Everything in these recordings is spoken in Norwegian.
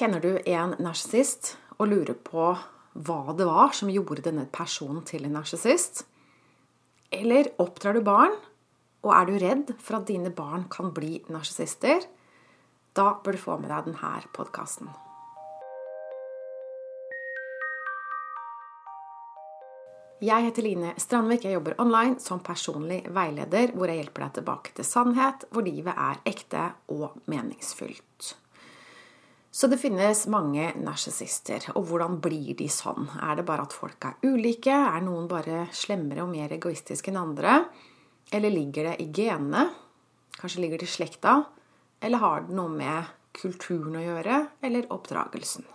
Kjenner du en narsissist og lurer på hva det var som gjorde denne personen til en narsissist? Eller oppdrar du barn, og er du redd for at dine barn kan bli narsissister? Da bør du få med deg denne podkasten. Jeg heter Line Strandvik. Jeg jobber online som personlig veileder, hvor jeg hjelper deg tilbake til sannhet, hvor livet er ekte og meningsfylt. Så det finnes mange narsissister. Og hvordan blir de sånn? Er det bare at folk er ulike? Er noen bare slemmere og mer egoistiske enn andre? Eller ligger det i genene? Kanskje ligger det i slekta? Eller har det noe med kulturen å gjøre? Eller oppdragelsen?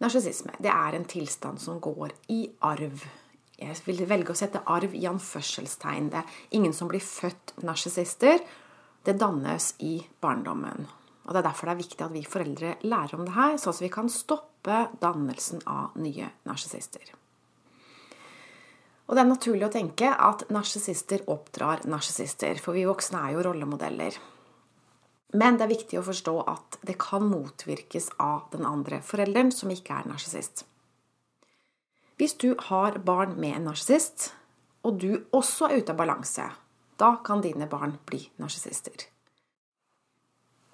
Narsissisme er en tilstand som går i arv. Jeg vil velge å sette arv i anførselstegn. Det er ingen som blir født narsissister. Det dannes i barndommen. Og Det er derfor det er viktig at vi foreldre lærer om det her, sånn at vi kan stoppe dannelsen av nye narsissister. Og det er naturlig å tenke at narsissister oppdrar narsissister, for vi voksne er jo rollemodeller. Men det er viktig å forstå at det kan motvirkes av den andre forelderen som ikke er narsissist. Hvis du har barn med en narsissist, og du også er ute av balanse, da kan dine barn bli narsissister.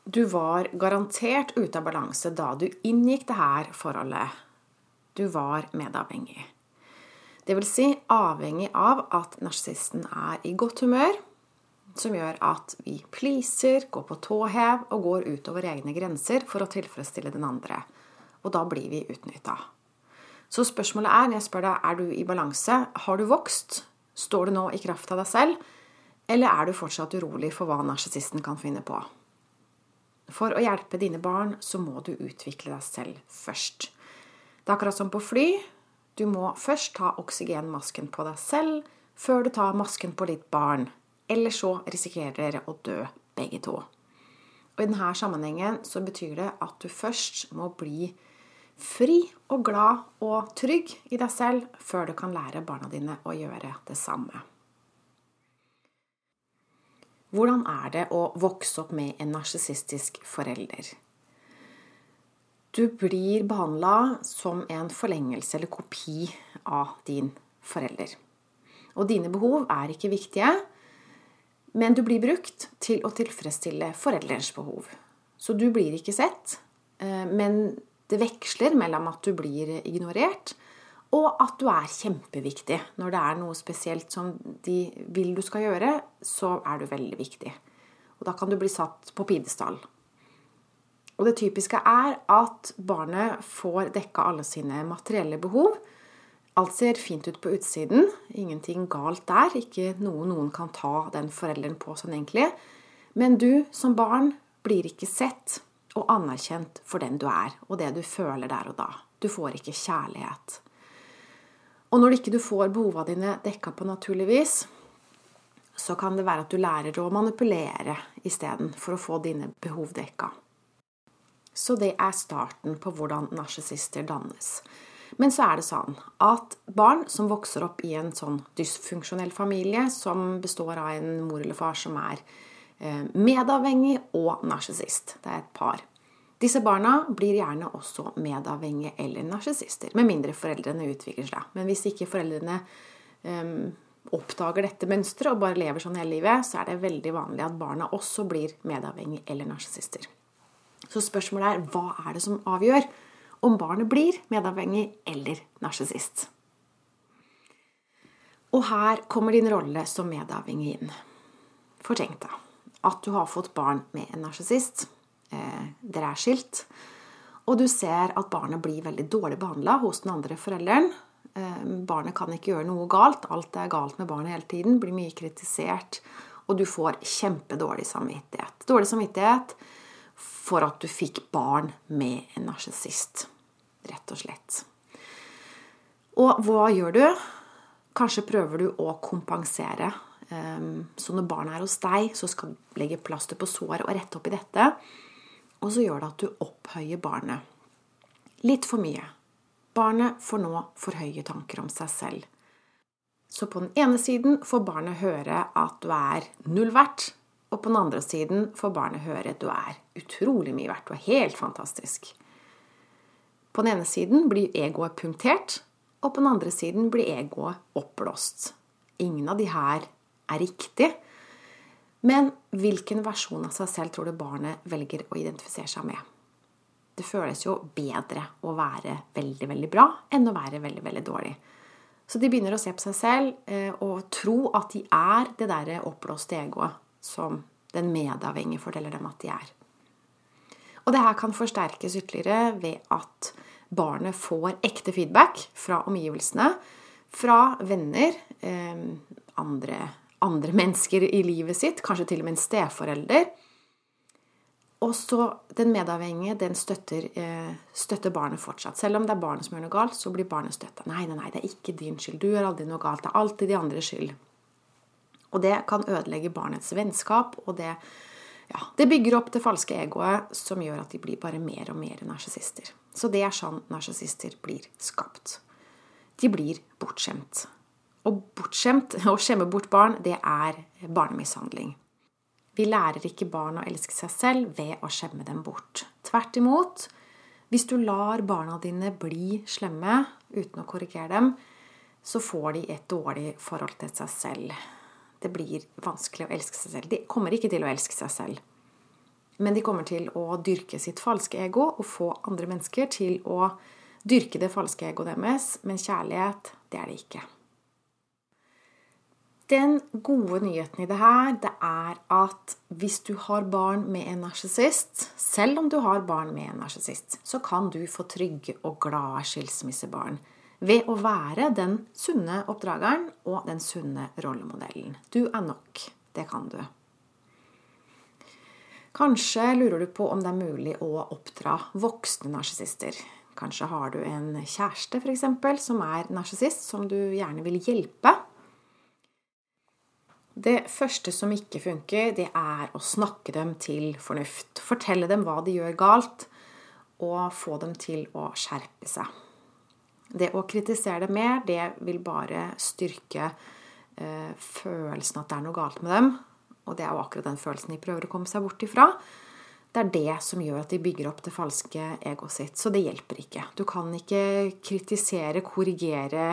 Du var garantert ute av balanse da du inngikk det her forholdet. Du var medavhengig. Det vil si avhengig av at narsissisten er i godt humør, som gjør at vi pleaser, går på tå hev og går utover egne grenser for å tilfredsstille den andre. Og da blir vi utnytta. Så spørsmålet er, når jeg spør deg er du i balanse, har du vokst? Står du nå i kraft av deg selv? Eller er du fortsatt urolig for hva narsissisten kan finne på? For å hjelpe dine barn så må du utvikle deg selv først. Det er akkurat som på fly. Du må først ta oksygenmasken på deg selv før du tar masken på ditt barn. Eller så risikerer dere å dø begge to. Og I denne sammenhengen så betyr det at du først må bli fri og glad og trygg i deg selv før du kan lære barna dine å gjøre det samme. Hvordan er det å vokse opp med en narsissistisk forelder? Du blir behandla som en forlengelse eller kopi av din forelder. Og dine behov er ikke viktige, men du blir brukt til å tilfredsstille forelderens behov. Så du blir ikke sett, eh, men det veksler mellom at du blir ignorert, og at du er kjempeviktig. Når det er noe spesielt som de vil du skal gjøre, så er du veldig viktig. Og da kan du bli satt på pidestall. Og det typiske er at barnet får dekka alle sine materielle behov. Alt ser fint ut på utsiden. Ingenting galt der. Ikke noe noen kan ta den forelderen på sånn egentlig. Men du som barn blir ikke sett og anerkjent for den du er, og det du føler der og da. Du får ikke kjærlighet. Og når ikke du får behova dine dekka på naturlig vis, så kan det være at du lærer å manipulere isteden for å få dine behov dekka. Så det er starten på hvordan narsissister dannes. Men så er det sånn at barn som vokser opp i en sånn dysfunksjonell familie, som består av en mor eller far som er eh, medavhengig og narsissist, det er et par, disse barna blir gjerne også medavhengige eller narsissister, med mindre foreldrene utvikler seg. Men hvis ikke foreldrene um, oppdager dette mønsteret og bare lever sånn hele livet, så er det veldig vanlig at barna også blir medavhengige eller narsissister. Så spørsmålet er hva er det som avgjør om barnet blir medavhengig eller narsissist? Og her kommer din rolle som medavhengig inn. For tenk deg at du har fått barn med en narsissist eh, dere er skilt, og du ser at barnet blir veldig dårlig behandla hos den andre forelderen. Eh, barnet kan ikke gjøre noe galt. Alt er galt med barnet hele tiden. Blir mye kritisert. Og du får kjempedårlig samvittighet. Dårlig samvittighet for at du fikk barn med en narsissist. Rett og slett. Og hva gjør du? Kanskje prøver du å kompensere. Eh, så når barnet er hos deg, så skal du legge plaster på såret og rette opp i dette. Og så gjør det at du opphøyer barnet. Litt for mye. Barnet får nå for høye tanker om seg selv. Så på den ene siden får barnet høre at du er null verdt, Og på den andre siden får barnet høre at du er utrolig mye verdt, du er helt fantastisk. På den ene siden blir egoet punktert, og på den andre siden blir egoet oppblåst. Ingen av de her er riktig. Men hvilken versjon av seg selv tror du barnet velger å identifisere seg med? Det føles jo bedre å være veldig, veldig bra enn å være veldig, veldig dårlig. Så de begynner å se på seg selv eh, og tro at de er det derre oppblåste egoet som den medavhengige forteller dem at de er. Og det her kan forsterkes ytterligere ved at barnet får ekte feedback fra omgivelsene, fra venner, andre andre, andre mennesker i livet sitt, kanskje til og med en steforelder og så den medavhengige, den støtter, eh, støtter, barnet fortsatt. Selv om det er barnet som gjør noe galt, så blir barnet støtta. Nei, nei, nei, det er ikke din skyld. Du gjør aldri noe galt. Det er alltid de andres skyld. Og det kan ødelegge barnets vennskap, og det, ja, det bygger opp det falske egoet som gjør at de blir bare mer og mer narsissister. Så det er sånn narsissister blir skapt. De blir bortskjemt. Og bortskjemt, å skjemme bort barn, det er barnemishandling. Vi lærer ikke barn å elske seg selv ved å skjemme dem bort. Tvert imot. Hvis du lar barna dine bli slemme uten å korrigere dem, så får de et dårlig forhold til seg selv. Det blir vanskelig å elske seg selv. De kommer ikke til å elske seg selv. Men de kommer til å dyrke sitt falske ego og få andre mennesker til å dyrke det falske egoet deres. Men kjærlighet, det er det ikke. Den gode nyheten i det her, det er at hvis du har barn med en narsissist, selv om du har barn med en narsissist, så kan du få trygge og glade skilsmissebarn ved å være den sunne oppdrageren og den sunne rollemodellen. Du er nok. Det kan du. Kanskje lurer du på om det er mulig å oppdra voksne narsissister. Kanskje har du en kjæreste for eksempel, som er narsissist, som du gjerne vil hjelpe. Det første som ikke funker, det er å snakke dem til fornuft. Fortelle dem hva de gjør galt, og få dem til å skjerpe seg. Det å kritisere dem mer, det vil bare styrke eh, følelsen at det er noe galt med dem. Og det er jo akkurat den følelsen de prøver å komme seg bort ifra. Det er det som gjør at de bygger opp det falske egoet sitt. Så det hjelper ikke. Du kan ikke kritisere, korrigere,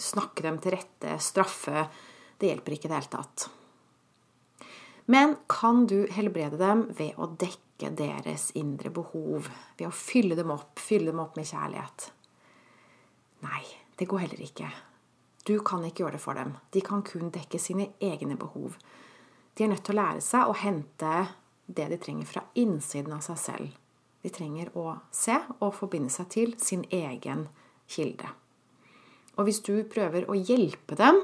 snakke dem til rette, straffe det hjelper ikke i det hele tatt. Men kan du helbrede dem ved å dekke deres indre behov? Ved å fylle dem opp, fylle dem opp med kjærlighet? Nei, det går heller ikke. Du kan ikke gjøre det for dem. De kan kun dekke sine egne behov. De er nødt til å lære seg å hente det de trenger fra innsiden av seg selv. De trenger å se og forbinde seg til sin egen kilde. Og hvis du prøver å hjelpe dem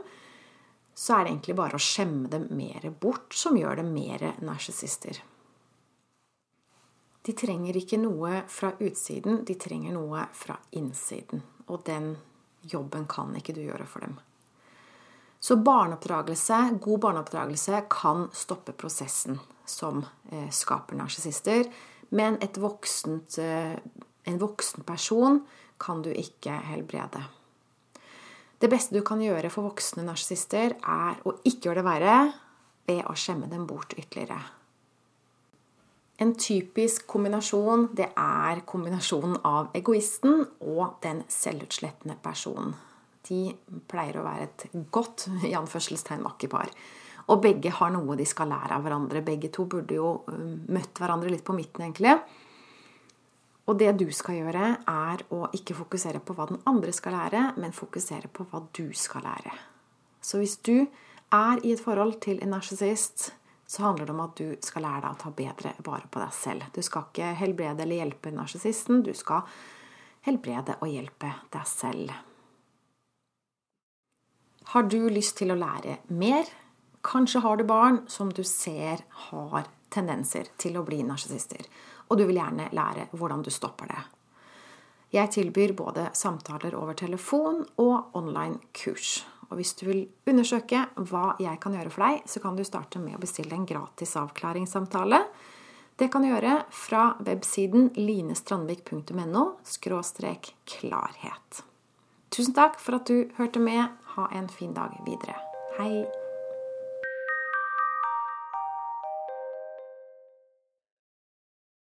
så er det egentlig bare å skjemme dem mer bort som gjør dem mer narsissister. De trenger ikke noe fra utsiden, de trenger noe fra innsiden. Og den jobben kan ikke du gjøre for dem. Så barneoppdragelse, god barneoppdragelse kan stoppe prosessen som eh, skaper narsissister. Men voksent, eh, en voksen person kan du ikke helbrede. Det beste du kan gjøre for voksne narsissister, er å ikke gjøre det verre ved å skjemme dem bort ytterligere. En typisk kombinasjon det er kombinasjonen av egoisten og den selvutslettende personen. De pleier å være et godt i anførselstegn makkepar. Og begge har noe de skal lære av hverandre. Begge to burde jo møtt hverandre litt på midten, egentlig. Og det du skal gjøre, er å ikke fokusere på hva den andre skal lære, men fokusere på hva du skal lære. Så hvis du er i et forhold til en narsissist, så handler det om at du skal lære deg å ta bedre vare på deg selv. Du skal ikke helbrede eller hjelpe narsissisten, du skal helbrede og hjelpe deg selv. Har du lyst til å lære mer? Kanskje har du barn som du ser har tendenser til å bli narsissister og du vil gjerne lære hvordan du stopper det. Jeg tilbyr både samtaler over telefon og online kurs. Og hvis du vil undersøke hva jeg kan gjøre for deg, så kan du starte med å bestille en gratis avklaringssamtale. Det kan du gjøre fra websiden linestrandvik.no klarhet. Tusen takk for at du hørte med. Ha en fin dag videre. Hei!